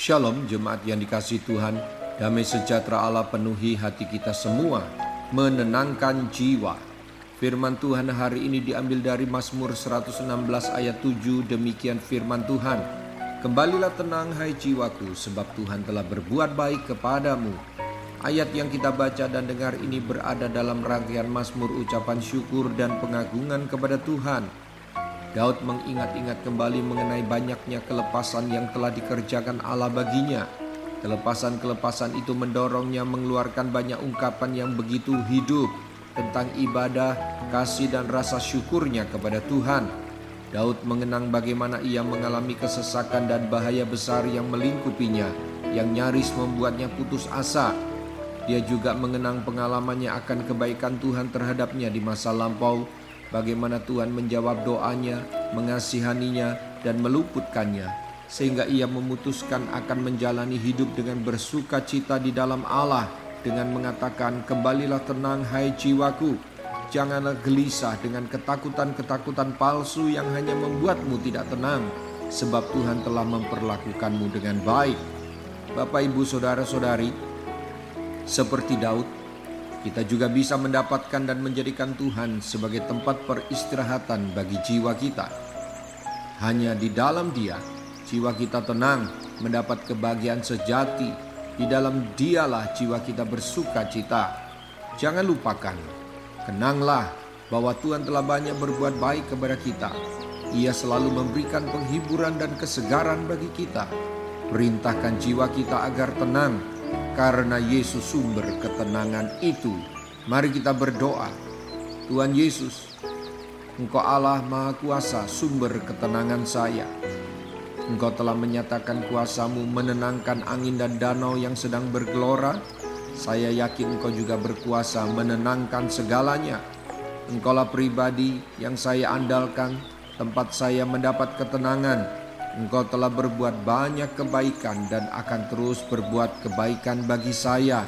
Shalom jemaat yang dikasih Tuhan, damai sejahtera Allah penuhi hati kita semua, menenangkan jiwa. Firman Tuhan hari ini diambil dari Mazmur 116 ayat 7, demikian firman Tuhan. Kembalilah tenang hai jiwaku, sebab Tuhan telah berbuat baik kepadamu. Ayat yang kita baca dan dengar ini berada dalam rangkaian Mazmur ucapan syukur dan pengagungan kepada Tuhan Daud mengingat-ingat kembali mengenai banyaknya kelepasan yang telah dikerjakan Allah baginya. Kelepasan-kelepasan itu mendorongnya mengeluarkan banyak ungkapan yang begitu hidup tentang ibadah, kasih dan rasa syukurnya kepada Tuhan. Daud mengenang bagaimana ia mengalami kesesakan dan bahaya besar yang melingkupinya, yang nyaris membuatnya putus asa. Dia juga mengenang pengalamannya akan kebaikan Tuhan terhadapnya di masa lampau bagaimana Tuhan menjawab doanya, mengasihaninya, dan meluputkannya, sehingga ia memutuskan akan menjalani hidup dengan bersuka cita di dalam Allah, dengan mengatakan, "Kembalilah tenang, hai jiwaku, janganlah gelisah dengan ketakutan-ketakutan palsu yang hanya membuatmu tidak tenang, sebab Tuhan telah memperlakukanmu dengan baik." Bapak, ibu, saudara-saudari, seperti Daud, kita juga bisa mendapatkan dan menjadikan Tuhan sebagai tempat peristirahatan bagi jiwa kita. Hanya di dalam Dia, jiwa kita tenang, mendapat kebahagiaan sejati. Di dalam Dialah jiwa kita bersuka cita. Jangan lupakan, kenanglah bahwa Tuhan telah banyak berbuat baik kepada kita. Ia selalu memberikan penghiburan dan kesegaran bagi kita. Perintahkan jiwa kita agar tenang karena Yesus sumber ketenangan itu. Mari kita berdoa. Tuhan Yesus, Engkau Allah Maha Kuasa, sumber ketenangan saya. Engkau telah menyatakan kuasamu menenangkan angin dan danau yang sedang bergelora. Saya yakin engkau juga berkuasa menenangkan segalanya. Engkaulah pribadi yang saya andalkan, tempat saya mendapat ketenangan, Engkau telah berbuat banyak kebaikan dan akan terus berbuat kebaikan bagi saya.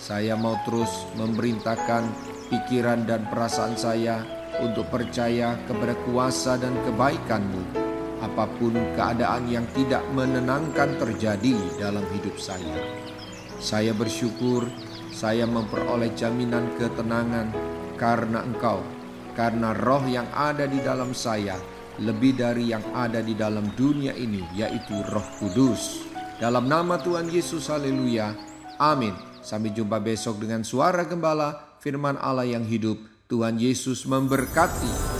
Saya mau terus memerintahkan pikiran dan perasaan saya untuk percaya kepada kuasa dan kebaikanmu. Apa pun keadaan yang tidak menenangkan terjadi dalam hidup saya. Saya bersyukur saya memperoleh jaminan ketenangan karena engkau, karena roh yang ada di dalam saya lebih dari yang ada di dalam dunia ini, yaitu Roh Kudus. Dalam nama Tuhan Yesus, haleluya. Amin. Sampai jumpa besok dengan suara gembala, firman Allah yang hidup. Tuhan Yesus memberkati.